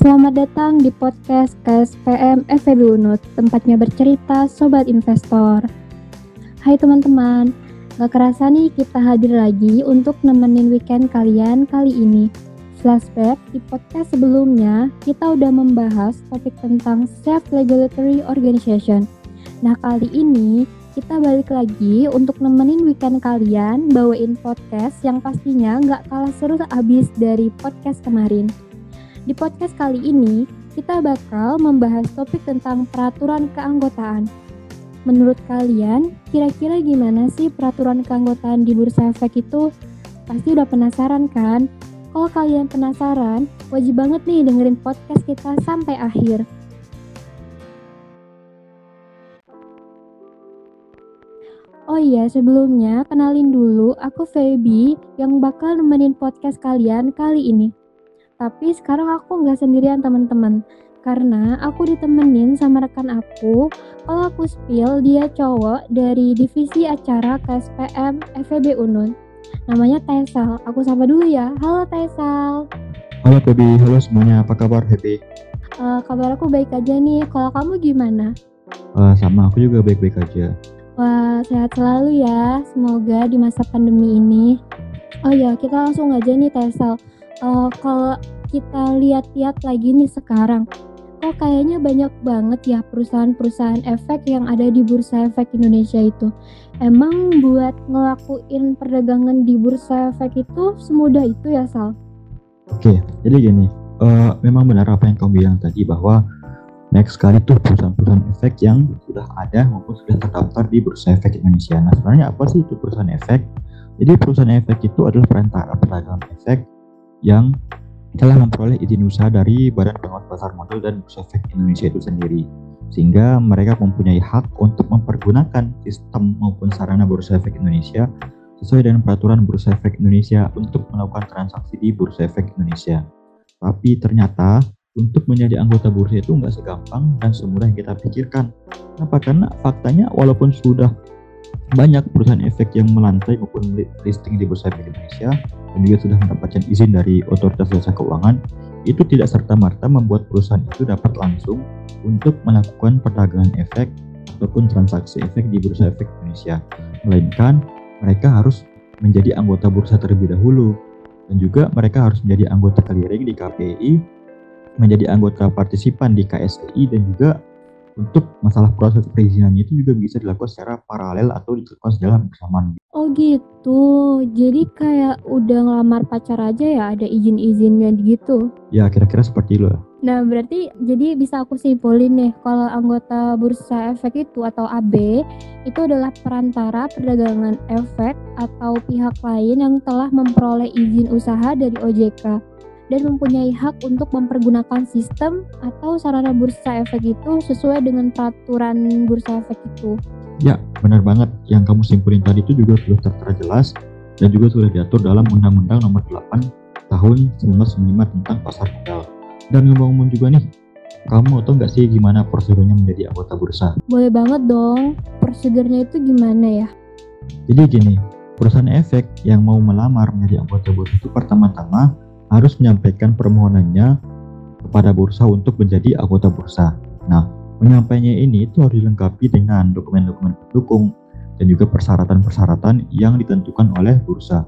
Selamat datang di podcast KSPM FEB Unut, tempatnya bercerita Sobat Investor. Hai teman-teman, gak kerasa nih kita hadir lagi untuk nemenin weekend kalian kali ini. Flashback, di podcast sebelumnya kita udah membahas topik tentang Self-Regulatory Organization. Nah kali ini kita balik lagi untuk nemenin weekend kalian bawain podcast yang pastinya nggak kalah seru abis dari podcast kemarin. Di podcast kali ini, kita bakal membahas topik tentang peraturan keanggotaan. Menurut kalian, kira-kira gimana sih peraturan keanggotaan di Bursa Efek itu? Pasti udah penasaran kan? Kalau kalian penasaran, wajib banget nih dengerin podcast kita sampai akhir. Oh iya, sebelumnya kenalin dulu aku Feby yang bakal nemenin podcast kalian kali ini. Tapi sekarang aku nggak sendirian teman-teman. Karena aku ditemenin sama rekan aku. Kalau aku spill, dia cowok dari divisi acara KSPM FEB Unun. Namanya Tesal. Aku sapa dulu ya. Halo Tesal. Halo Baby, halo semuanya. Apa kabar Happy? Uh, kabar aku baik aja nih. Kalau kamu gimana? Uh, sama, aku juga baik-baik aja. Wah, sehat selalu ya. Semoga di masa pandemi ini. Oh ya, kita langsung aja nih Tesal uh, kalau kita lihat-lihat lagi nih sekarang, kok kayaknya banyak banget ya perusahaan-perusahaan efek yang ada di Bursa Efek Indonesia itu. Emang buat ngelakuin perdagangan di Bursa Efek itu semudah itu ya Sal? Oke, jadi gini, uh, memang benar apa yang kamu bilang tadi bahwa banyak sekali tuh perusahaan-perusahaan efek yang sudah ada maupun sudah terdaftar di Bursa Efek Indonesia. Nah sebenarnya apa sih itu perusahaan efek? Jadi perusahaan efek itu adalah perantara perdagangan efek yang telah memperoleh izin usaha dari Badan Pengawas Pasar Modal dan Bursa Efek Indonesia itu sendiri sehingga mereka mempunyai hak untuk mempergunakan sistem maupun sarana Bursa Efek Indonesia sesuai dengan peraturan Bursa Efek Indonesia untuk melakukan transaksi di Bursa Efek Indonesia. Tapi ternyata untuk menjadi anggota bursa itu nggak segampang dan semudah yang kita pikirkan. Kenapa? Karena faktanya walaupun sudah banyak perusahaan efek yang melantai maupun listing di Bursa Efek Indonesia dan juga sudah mendapatkan izin dari Otoritas Jasa Keuangan, itu tidak serta-merta membuat perusahaan itu dapat langsung untuk melakukan perdagangan efek ataupun transaksi efek di Bursa Efek Indonesia. Melainkan mereka harus menjadi anggota bursa terlebih dahulu dan juga mereka harus menjadi anggota clearing di KPI, menjadi anggota partisipan di KSI dan juga untuk masalah proses perizinannya itu juga bisa dilakukan secara paralel atau dilakukan secara bersamaan. Oh gitu, jadi kayak udah ngelamar pacar aja ya ada izin-izinnya gitu? Ya kira-kira seperti itu Nah berarti jadi bisa aku simpulin nih kalau anggota bursa efek itu atau AB itu adalah perantara perdagangan efek atau pihak lain yang telah memperoleh izin usaha dari OJK dan mempunyai hak untuk mempergunakan sistem atau sarana bursa efek itu sesuai dengan peraturan bursa efek itu. Ya, benar banget. Yang kamu simpulin tadi itu juga sudah tertera jelas dan juga sudah diatur dalam Undang-Undang Nomor 8 Tahun 1995 tentang pasar modal. Dan ngomong-ngomong juga nih, kamu tahu nggak sih gimana prosedurnya menjadi anggota bursa? Boleh banget dong. Prosedurnya itu gimana ya? Jadi gini, perusahaan efek yang mau melamar menjadi anggota bursa itu pertama-tama harus menyampaikan permohonannya kepada bursa untuk menjadi anggota bursa. Nah, menyampaikannya ini itu harus dilengkapi dengan dokumen-dokumen pendukung dan juga persyaratan-persyaratan yang ditentukan oleh bursa.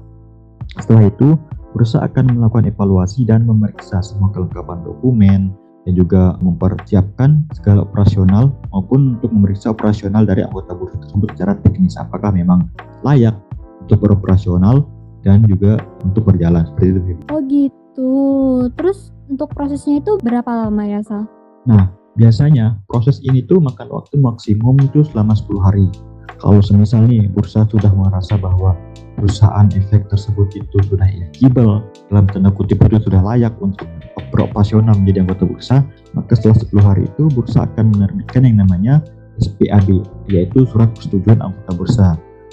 Setelah itu, bursa akan melakukan evaluasi dan memeriksa semua kelengkapan dokumen dan juga mempersiapkan segala operasional maupun untuk memeriksa operasional dari anggota bursa tersebut secara teknis apakah memang layak untuk beroperasional dan juga untuk berjalan seperti itu. Oh gitu. Terus untuk prosesnya itu berapa lama ya Sal? Nah biasanya proses ini tuh makan waktu maksimum itu selama 10 hari. Kalau semisal nih bursa sudah merasa bahwa perusahaan efek tersebut itu sudah eligible dalam tanda kutip itu sudah layak untuk beroperasional menjadi anggota bursa, maka setelah 10 hari itu bursa akan menerbitkan yang namanya SPAB, yaitu surat persetujuan anggota bursa.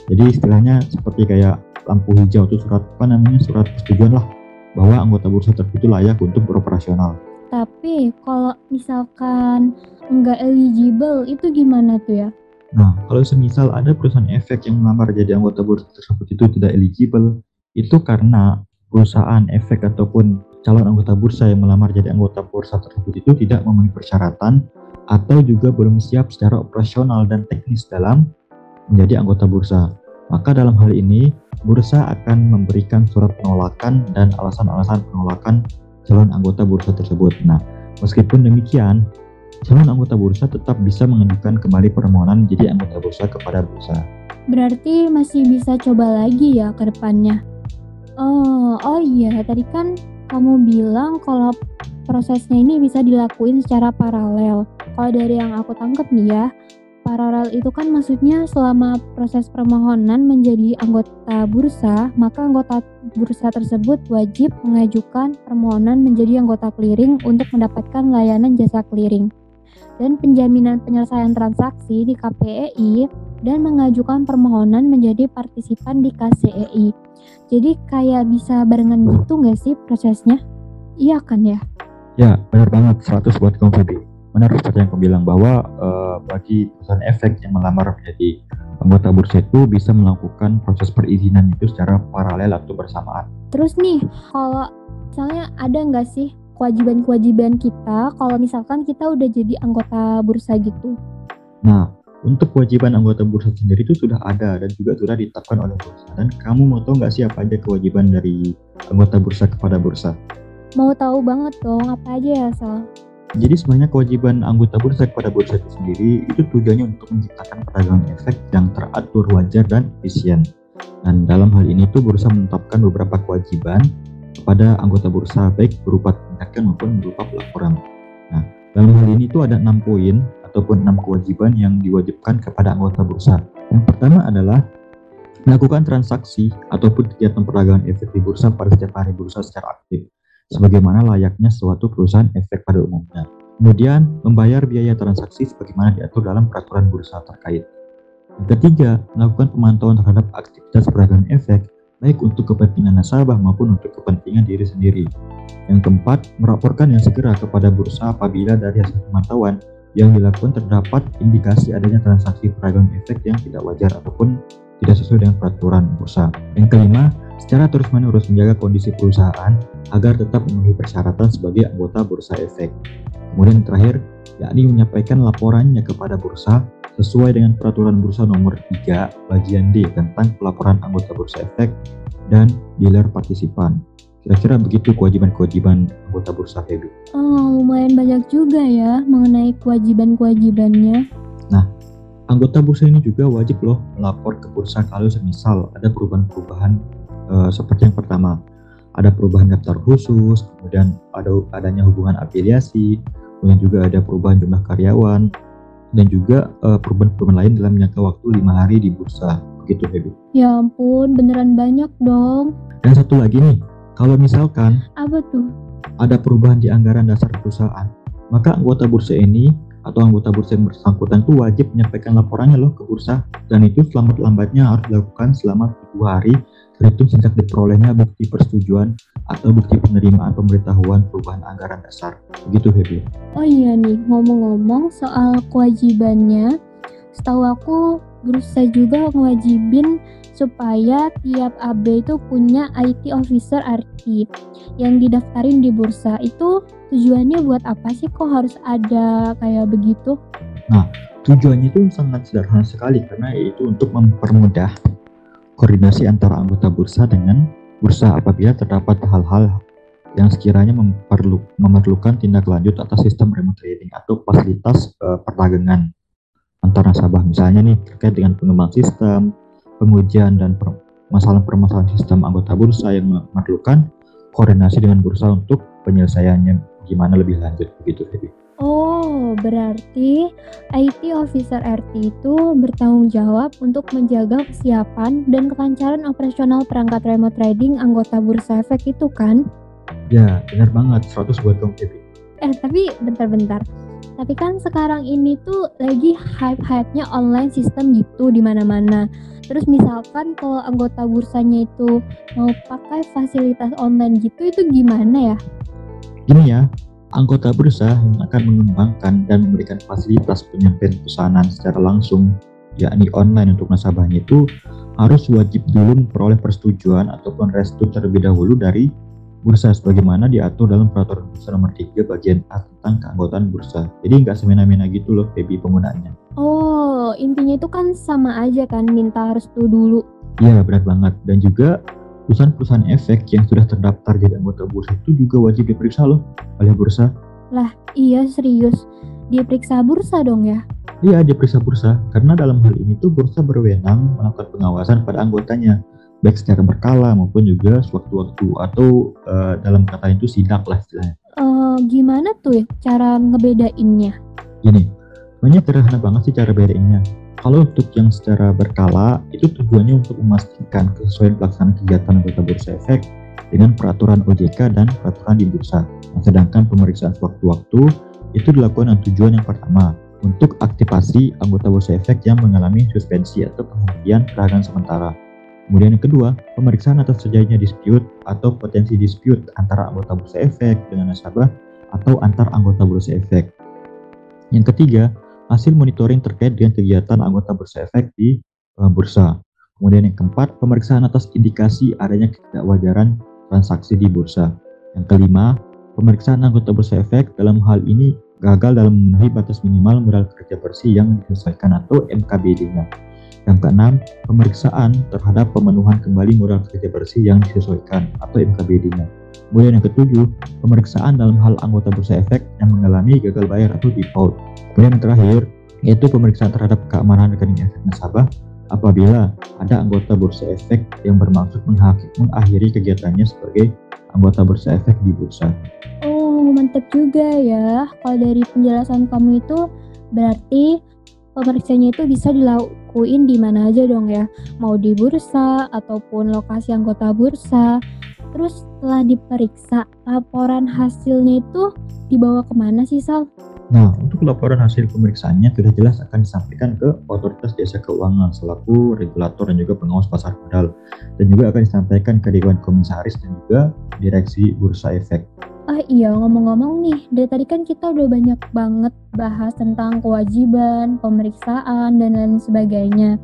Jadi istilahnya seperti kayak lampu hijau itu surat apa namanya surat persetujuan lah bahwa anggota bursa tersebut layak untuk beroperasional. Tapi kalau misalkan nggak eligible itu gimana tuh ya? Nah, kalau semisal ada perusahaan efek yang melamar jadi anggota bursa tersebut itu tidak eligible, itu karena perusahaan efek ataupun calon anggota bursa yang melamar jadi anggota bursa tersebut itu tidak memenuhi persyaratan atau juga belum siap secara operasional dan teknis dalam menjadi anggota bursa. Maka dalam hal ini, bursa akan memberikan surat penolakan dan alasan-alasan penolakan calon anggota bursa tersebut. Nah, meskipun demikian, calon anggota bursa tetap bisa mengajukan kembali permohonan menjadi anggota bursa kepada bursa. Berarti masih bisa coba lagi ya ke depannya. Oh, oh iya, tadi kan kamu bilang kalau prosesnya ini bisa dilakuin secara paralel. Kalau dari yang aku tangkap nih ya, Paralel itu kan maksudnya selama proses permohonan menjadi anggota bursa, maka anggota bursa tersebut wajib mengajukan permohonan menjadi anggota clearing untuk mendapatkan layanan jasa clearing dan penjaminan penyelesaian transaksi di KPEI dan mengajukan permohonan menjadi partisipan di KCEI. Jadi kayak bisa barengan gitu nggak sih prosesnya? Iya kan ya? Ya, benar banget. 100 buat kamu, benar seperti yang kamu bilang bahwa uh, bagi perusahaan efek yang melamar menjadi anggota bursa itu bisa melakukan proses perizinan itu secara paralel atau bersamaan. Terus nih, kalau misalnya ada nggak sih kewajiban-kewajiban kita kalau misalkan kita udah jadi anggota bursa gitu? Nah, untuk kewajiban anggota bursa sendiri itu sudah ada dan juga sudah ditetapkan oleh bursa. Dan kamu mau tahu nggak sih apa aja kewajiban dari anggota bursa kepada bursa? Mau tahu banget dong, apa aja ya, Sal? Jadi sebenarnya kewajiban anggota bursa kepada bursa itu sendiri itu tujuannya untuk menciptakan perdagangan efek yang teratur, wajar, dan efisien. Dan dalam hal ini tuh bursa menetapkan beberapa kewajiban kepada anggota bursa baik berupa tindakan maupun berupa pelaporan. Nah, dalam hal ini tuh ada enam poin ataupun enam kewajiban yang diwajibkan kepada anggota bursa. Yang pertama adalah melakukan transaksi ataupun kegiatan perdagangan efek di bursa pada setiap hari bursa secara aktif sebagaimana layaknya suatu perusahaan efek pada umumnya. Kemudian, membayar biaya transaksi sebagaimana diatur dalam peraturan bursa terkait. Yang ketiga, melakukan pemantauan terhadap aktivitas perdagangan efek, baik untuk kepentingan nasabah maupun untuk kepentingan diri sendiri. Yang keempat, melaporkan yang segera kepada bursa apabila dari hasil pemantauan yang dilakukan terdapat indikasi adanya transaksi perdagangan efek yang tidak wajar ataupun tidak sesuai dengan peraturan bursa. Yang kelima, secara terus-menerus menjaga kondisi perusahaan agar tetap memenuhi persyaratan sebagai anggota bursa efek. Kemudian yang terakhir, yakni menyampaikan laporannya kepada bursa sesuai dengan peraturan bursa nomor 3 bagian D tentang pelaporan anggota bursa efek dan dealer partisipan. Kira-kira begitu kewajiban-kewajiban anggota bursa Feby. Oh, lumayan banyak juga ya mengenai kewajiban-kewajibannya. Nah, Anggota bursa ini juga wajib loh melapor ke bursa kalau semisal ada perubahan-perubahan e, seperti yang pertama ada perubahan daftar khusus, kemudian ada adanya hubungan afiliasi, kemudian juga ada perubahan jumlah karyawan dan juga e, perubahan-perubahan lain dalam jangka waktu lima hari di bursa. Begitu, Baby. Ya ampun, beneran banyak dong. Dan satu lagi nih, kalau misalkan apa tuh? Ada perubahan di anggaran dasar perusahaan, maka anggota bursa ini atau anggota bursa yang bersangkutan itu wajib menyampaikan laporannya loh ke bursa dan itu selambat-lambatnya harus dilakukan selama tujuh hari terhitung sejak diperolehnya bukti persetujuan atau bukti penerimaan pemberitahuan perubahan anggaran dasar. Begitu Feby. Oh iya nih, ngomong-ngomong soal kewajibannya, setahu aku bursa juga ngewajibin supaya tiap AB itu punya IT officer RT yang didaftarin di bursa. Itu tujuannya buat apa sih kok harus ada kayak begitu? Nah, tujuannya itu sangat sederhana sekali karena yaitu untuk mempermudah koordinasi antara anggota bursa dengan bursa apabila terdapat hal-hal yang sekiranya memperlu, memerlukan tindak lanjut atas sistem remote trading atau fasilitas uh, perdagangan antar nasabah. Misalnya nih terkait dengan pengembangan sistem, pengujian dan permasalahan-permasalahan sistem anggota bursa yang memerlukan koordinasi dengan bursa untuk penyelesaiannya. Gimana lebih lanjut? Begitu Feby. Oh, berarti IT Officer RT itu bertanggung jawab untuk menjaga kesiapan dan kelancaran operasional perangkat remote trading anggota bursa efek itu kan? Ya, benar banget. 100 buat kamu, Feby. Eh, tapi bentar-bentar. Tapi kan sekarang ini tuh lagi hype-hype-nya online system gitu di mana-mana. Terus misalkan kalau anggota bursanya itu mau pakai fasilitas online gitu itu gimana ya? Gini ya, anggota bursa yang akan mengembangkan dan memberikan fasilitas penyampaian pesanan secara langsung yakni online untuk nasabahnya itu harus wajib dulu memperoleh persetujuan ataupun restu terlebih dahulu dari bursa sebagaimana diatur dalam peraturan bursa nomor 3 bagian A tentang keanggotaan bursa. Jadi nggak semena-mena gitu loh Feby penggunaannya. Oh, intinya itu kan sama aja kan minta restu dulu. Iya, berat banget. Dan juga perusahaan-perusahaan efek yang sudah terdaftar jadi anggota bursa itu juga wajib diperiksa loh oleh bursa. Lah, iya serius. Diperiksa bursa dong ya? Iya, diperiksa bursa. Karena dalam hal ini tuh bursa berwenang melakukan pengawasan pada anggotanya. Baik secara berkala maupun juga sewaktu-waktu atau uh, dalam kata itu sidak lah istilahnya. Uh, gimana tuh ya cara ngebedainnya? Gini, banyak sederhana banget sih cara bedainnya. Kalau untuk yang secara berkala, itu tujuannya untuk memastikan kesesuaian pelaksanaan kegiatan anggota bursa efek dengan peraturan OJK dan peraturan di bursa. Nah, sedangkan pemeriksaan sewaktu-waktu itu dilakukan dengan tujuan yang pertama, untuk aktivasi anggota bursa efek yang mengalami suspensi atau penghentian peragangan sementara. Kemudian yang kedua, pemeriksaan atas terjadinya dispute atau potensi dispute antara anggota bursa efek dengan nasabah atau antar anggota bursa efek. Yang ketiga, hasil monitoring terkait dengan kegiatan anggota bursa efek di uh, bursa. Kemudian yang keempat, pemeriksaan atas indikasi adanya ketidakwajaran transaksi di bursa. Yang kelima, pemeriksaan anggota bursa efek dalam hal ini gagal dalam memenuhi batas minimal modal kerja bersih yang disesuaikan atau MKBD-nya. Yang keenam, pemeriksaan terhadap pemenuhan kembali modal kerja bersih yang disesuaikan atau MKBD-nya. Kemudian yang ketujuh, pemeriksaan dalam hal anggota bursa efek yang mengalami gagal bayar atau default. Kemudian yang terakhir, yaitu pemeriksaan terhadap keamanan rekening nasabah apabila ada anggota bursa efek yang bermaksud mengakhiri kegiatannya sebagai anggota bursa efek di bursa. Oh, mantap juga ya. Kalau dari penjelasan kamu itu berarti pemeriksaannya itu bisa dilakuin di mana aja dong ya. Mau di bursa ataupun lokasi anggota bursa. Terus setelah diperiksa, laporan hasilnya itu dibawa ke mana sih Sal? Nah, untuk laporan hasil pemeriksaannya sudah jelas akan disampaikan ke otoritas jasa keuangan selaku regulator dan juga pengawas pasar modal dan juga akan disampaikan ke Dewan Komisaris dan juga Direksi Bursa Efek. Ah iya, ngomong-ngomong nih, dari tadi kan kita udah banyak banget bahas tentang kewajiban, pemeriksaan, dan lain sebagainya.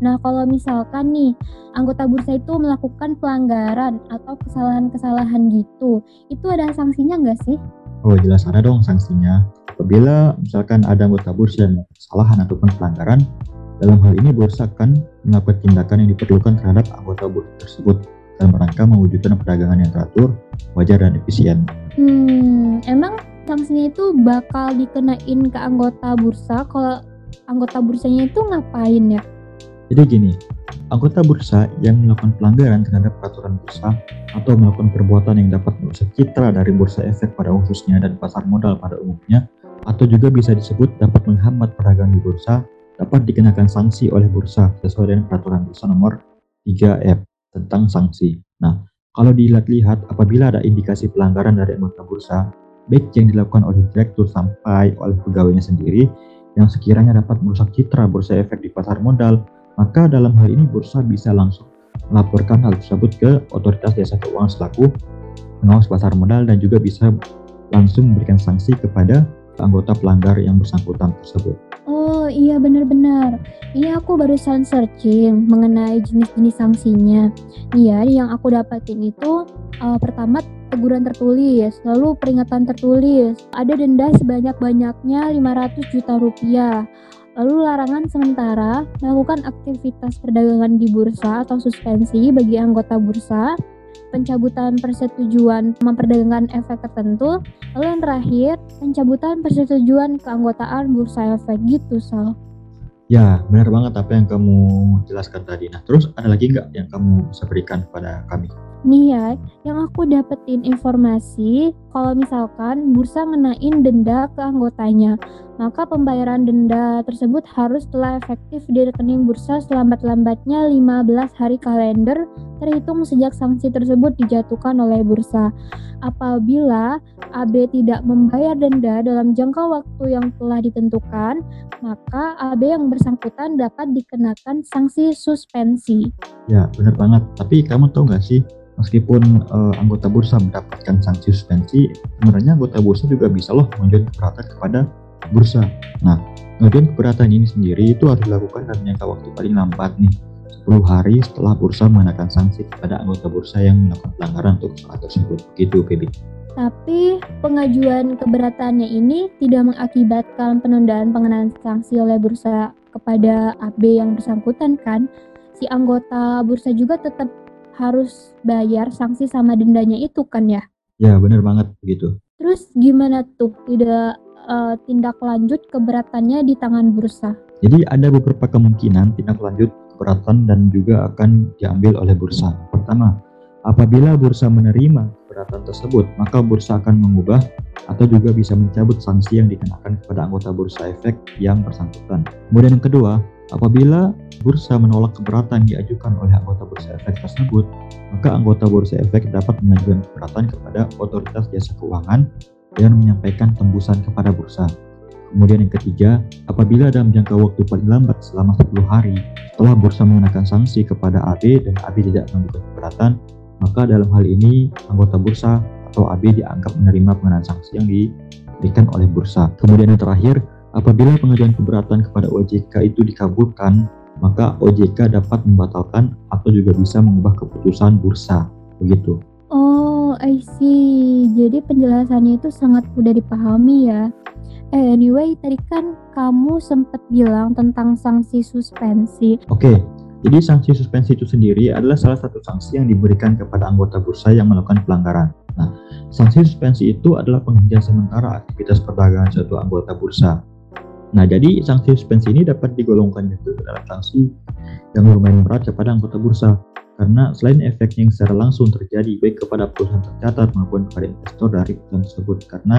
Nah, kalau misalkan nih, anggota bursa itu melakukan pelanggaran atau kesalahan-kesalahan gitu, itu ada sanksinya nggak sih? Oh jelas ada dong sanksinya. Apabila misalkan ada anggota bursa yang kesalahan ataupun pelanggaran, dalam hal ini bursa akan melakukan tindakan yang diperlukan terhadap anggota bursa tersebut dalam rangka mewujudkan perdagangan yang teratur, wajar dan efisien. Hmm, emang sanksinya itu bakal dikenain ke anggota bursa kalau anggota bursanya itu ngapain ya? Jadi gini, anggota bursa yang melakukan pelanggaran terhadap peraturan bursa atau melakukan perbuatan yang dapat merusak citra dari bursa efek pada khususnya dan pasar modal pada umumnya atau juga bisa disebut dapat menghambat perdagangan di bursa, dapat dikenakan sanksi oleh bursa sesuai dengan peraturan bursa nomor 3F tentang sanksi. Nah, kalau dilihat-lihat apabila ada indikasi pelanggaran dari anggota bursa, baik yang dilakukan oleh direktur sampai oleh pegawainya sendiri yang sekiranya dapat merusak citra bursa efek di pasar modal, maka dalam hal ini bursa bisa langsung melaporkan hal tersebut ke otoritas jasa keuangan selaku pengawas pasar modal dan juga bisa langsung memberikan sanksi kepada anggota pelanggar yang bersangkutan tersebut. Oh iya benar-benar. Ini aku barusan searching mengenai jenis-jenis sanksinya. Iya yang aku dapatin itu uh, pertama teguran tertulis, lalu peringatan tertulis, ada denda sebanyak-banyaknya 500 juta rupiah. Lalu larangan sementara melakukan aktivitas perdagangan di bursa atau suspensi bagi anggota bursa pencabutan persetujuan memperdagangkan efek tertentu, lalu yang terakhir pencabutan persetujuan keanggotaan bursa efek gitu Sal. Ya, benar banget apa yang kamu jelaskan tadi. Nah, terus ada lagi nggak yang kamu bisa berikan kepada kami? Nih ya, yang aku dapetin informasi kalau misalkan bursa ngenain denda ke anggotanya, maka pembayaran denda tersebut harus telah efektif di rekening bursa selambat-lambatnya 15 hari kalender terhitung sejak sanksi tersebut dijatuhkan oleh bursa. Apabila AB tidak membayar denda dalam jangka waktu yang telah ditentukan, maka AB yang bersangkutan dapat dikenakan sanksi suspensi. Ya, benar banget. Tapi kamu tahu nggak sih meskipun uh, anggota bursa mendapatkan sanksi suspensi, sebenarnya anggota bursa juga bisa loh mengajukan keberatan kepada bursa. Nah, pengajuan keberatan ini sendiri itu harus dilakukan dalam jangka waktu paling lambat nih, 10 hari setelah bursa mengenakan sanksi kepada anggota bursa yang melakukan pelanggaran untuk kesalahan tersebut. Begitu, Feby. Tapi pengajuan keberatannya ini tidak mengakibatkan penundaan pengenaan sanksi oleh bursa kepada AB yang bersangkutan kan? Si anggota bursa juga tetap harus bayar sanksi sama dendanya itu kan ya? Ya, benar banget begitu. Terus gimana tuh tidak uh, tindak lanjut keberatannya di tangan bursa? Jadi ada beberapa kemungkinan tindak lanjut keberatan dan juga akan diambil oleh bursa. Pertama, apabila bursa menerima keberatan tersebut, maka bursa akan mengubah atau juga bisa mencabut sanksi yang dikenakan kepada anggota bursa efek yang bersangkutan. Kemudian yang kedua, apabila bursa menolak keberatan diajukan oleh anggota bursa efek tersebut, maka anggota bursa efek dapat mengajukan keberatan kepada otoritas jasa keuangan dengan menyampaikan tembusan kepada bursa. Kemudian yang ketiga, apabila dalam jangka waktu paling lambat selama 10 hari setelah bursa mengenakan sanksi kepada AB dan AB tidak mengajukan keberatan, maka dalam hal ini anggota bursa atau AB dianggap menerima pengenaan sanksi yang diberikan oleh bursa. Kemudian yang terakhir, apabila pengajuan keberatan kepada OJK itu dikabulkan, maka OJK dapat membatalkan atau juga bisa mengubah keputusan bursa. Begitu. Oh, I see. Jadi penjelasannya itu sangat mudah dipahami ya. Eh, anyway, tadi kan kamu sempat bilang tentang sanksi suspensi. Oke, jadi sanksi suspensi itu sendiri adalah salah satu sanksi yang diberikan kepada anggota bursa yang melakukan pelanggaran. Nah, sanksi suspensi itu adalah penghentian sementara aktivitas perdagangan suatu anggota bursa. Nah, jadi sanksi suspensi ini dapat digolongkan juga dalam sanksi yang lumayan berat kepada anggota bursa. Karena selain efeknya yang secara langsung terjadi baik kepada perusahaan tercatat maupun kepada investor dari perusahaan tersebut. Karena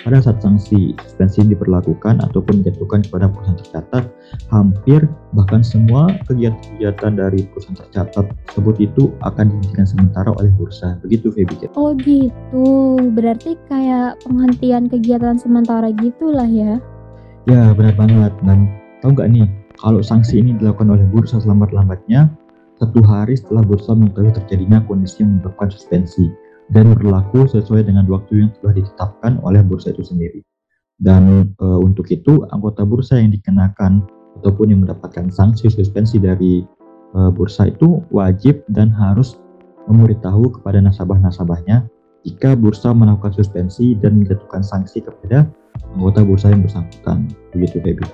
pada saat sanksi suspensi diperlakukan ataupun dijatuhkan kepada perusahaan tercatat hampir bahkan semua kegiatan-kegiatan dari perusahaan tercatat tersebut itu akan dihentikan sementara oleh bursa. Begitu Feby. Oh gitu. Berarti kayak penghentian kegiatan sementara gitulah ya Ya benar banget dan tahu nggak nih kalau sanksi ini dilakukan oleh bursa selambat-lambatnya satu hari setelah bursa mengetahui terjadinya kondisi yang menyebabkan suspensi dan berlaku sesuai dengan waktu yang telah ditetapkan oleh bursa itu sendiri. Dan e, untuk itu anggota bursa yang dikenakan ataupun yang mendapatkan sanksi suspensi dari e, bursa itu wajib dan harus memberitahu kepada nasabah-nasabahnya jika bursa melakukan suspensi dan menjatuhkan sanksi kepada anggota bursa yang bersangkutan. Begitu, Feby.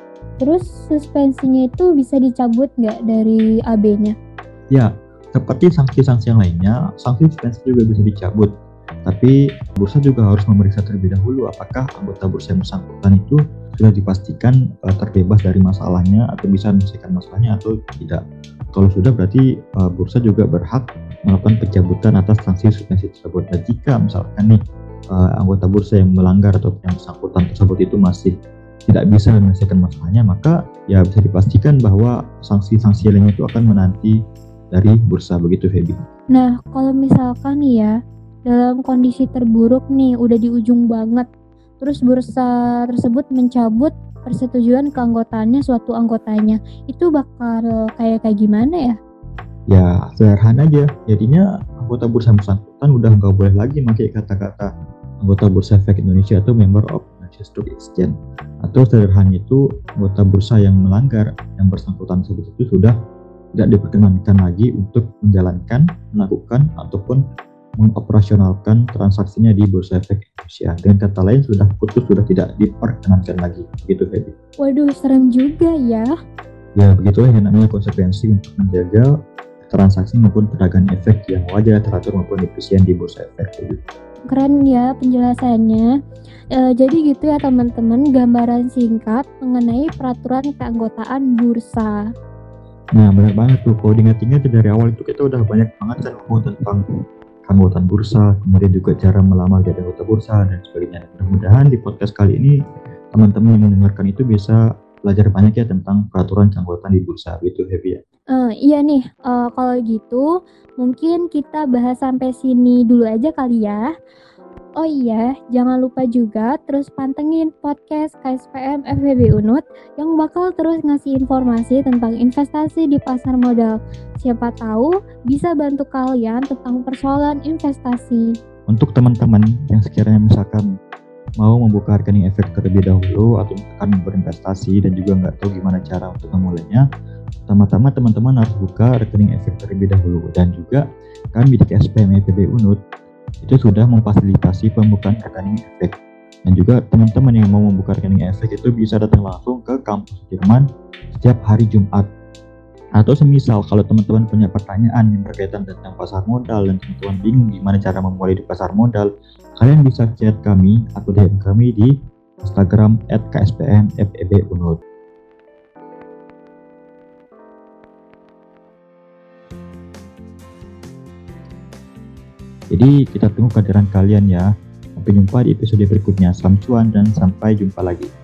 Terus suspensinya itu bisa dicabut nggak dari AB-nya? Ya, seperti sanksi-sanksi yang lainnya, sanksi suspensi juga bisa dicabut. Tapi bursa juga harus memeriksa terlebih dahulu apakah anggota bursa yang bersangkutan itu sudah dipastikan uh, terbebas dari masalahnya atau bisa menyelesaikan masalahnya atau tidak. Kalau sudah berarti uh, bursa juga berhak melakukan pencabutan atas sanksi suspensi tersebut. Dan jika misalkan nih uh, anggota bursa yang melanggar atau yang bersangkutan tersebut itu masih tidak bisa menyelesaikan masalahnya, maka ya bisa dipastikan bahwa sanksi-sanksi lainnya itu akan menanti dari bursa begitu Feby. Nah, kalau misalkan nih ya, dalam kondisi terburuk nih, udah di ujung banget, terus bursa tersebut mencabut persetujuan keanggotaannya suatu anggotanya, itu bakal kayak kayak gimana ya? Ya, sederhana aja. Jadinya anggota bursa bersangkutan udah nggak boleh lagi pakai kata-kata anggota bursa efek Indonesia atau member of Indonesia Stock Exchange. Atau sederhana itu anggota bursa yang melanggar yang bersangkutan tersebut itu sudah tidak diperkenankan lagi untuk menjalankan, melakukan, ataupun mengoperasionalkan transaksinya di Bursa Efek Indonesia. Dengan kata lain sudah putus, sudah tidak diperkenankan lagi. Begitu, Feby. Waduh, serem juga ya. Ya, begitulah yang namanya konsekuensi untuk menjaga transaksi maupun perdagangan efek yang wajar, teratur maupun efisien di Bursa Efek. Keren ya penjelasannya. E, jadi gitu ya teman-teman, gambaran singkat mengenai peraturan keanggotaan bursa. Nah benar banget tuh kalau diingat-ingat dari awal itu kita udah banyak banget kan ngomong tentang keanggotaan bursa, kemudian juga cara melamar jadi anggota bursa dan sebagainya. Mudah-mudahan di podcast kali ini teman-teman yang mendengarkan itu bisa belajar banyak ya tentang peraturan keanggotaan di bursa gitu Happy ya. Uh, iya nih, uh, kalau gitu mungkin kita bahas sampai sini dulu aja kali ya. Oh iya, jangan lupa juga terus pantengin podcast KSPM FVB Unut yang bakal terus ngasih informasi tentang investasi di pasar modal. Siapa tahu bisa bantu kalian tentang persoalan investasi. Untuk teman-teman yang sekiranya misalkan mau membuka rekening efek terlebih dahulu atau misalkan berinvestasi dan juga nggak tahu gimana cara untuk memulainya, pertama-tama teman-teman harus buka rekening efek terlebih dahulu. Dan juga kami di KSPM FEB Unut itu sudah memfasilitasi pembukaan rekening efek. Dan juga teman-teman yang mau membuka rekening efek itu bisa datang langsung ke kampus Jerman setiap hari Jumat atau semisal kalau teman-teman punya pertanyaan yang berkaitan tentang pasar modal dan teman-teman bingung gimana cara memulai di pasar modal, kalian bisa chat kami atau DM kami di Instagram @kspmfebunut. Jadi kita tunggu kehadiran kalian ya. Sampai jumpa di episode berikutnya. Salam cuan dan sampai jumpa lagi.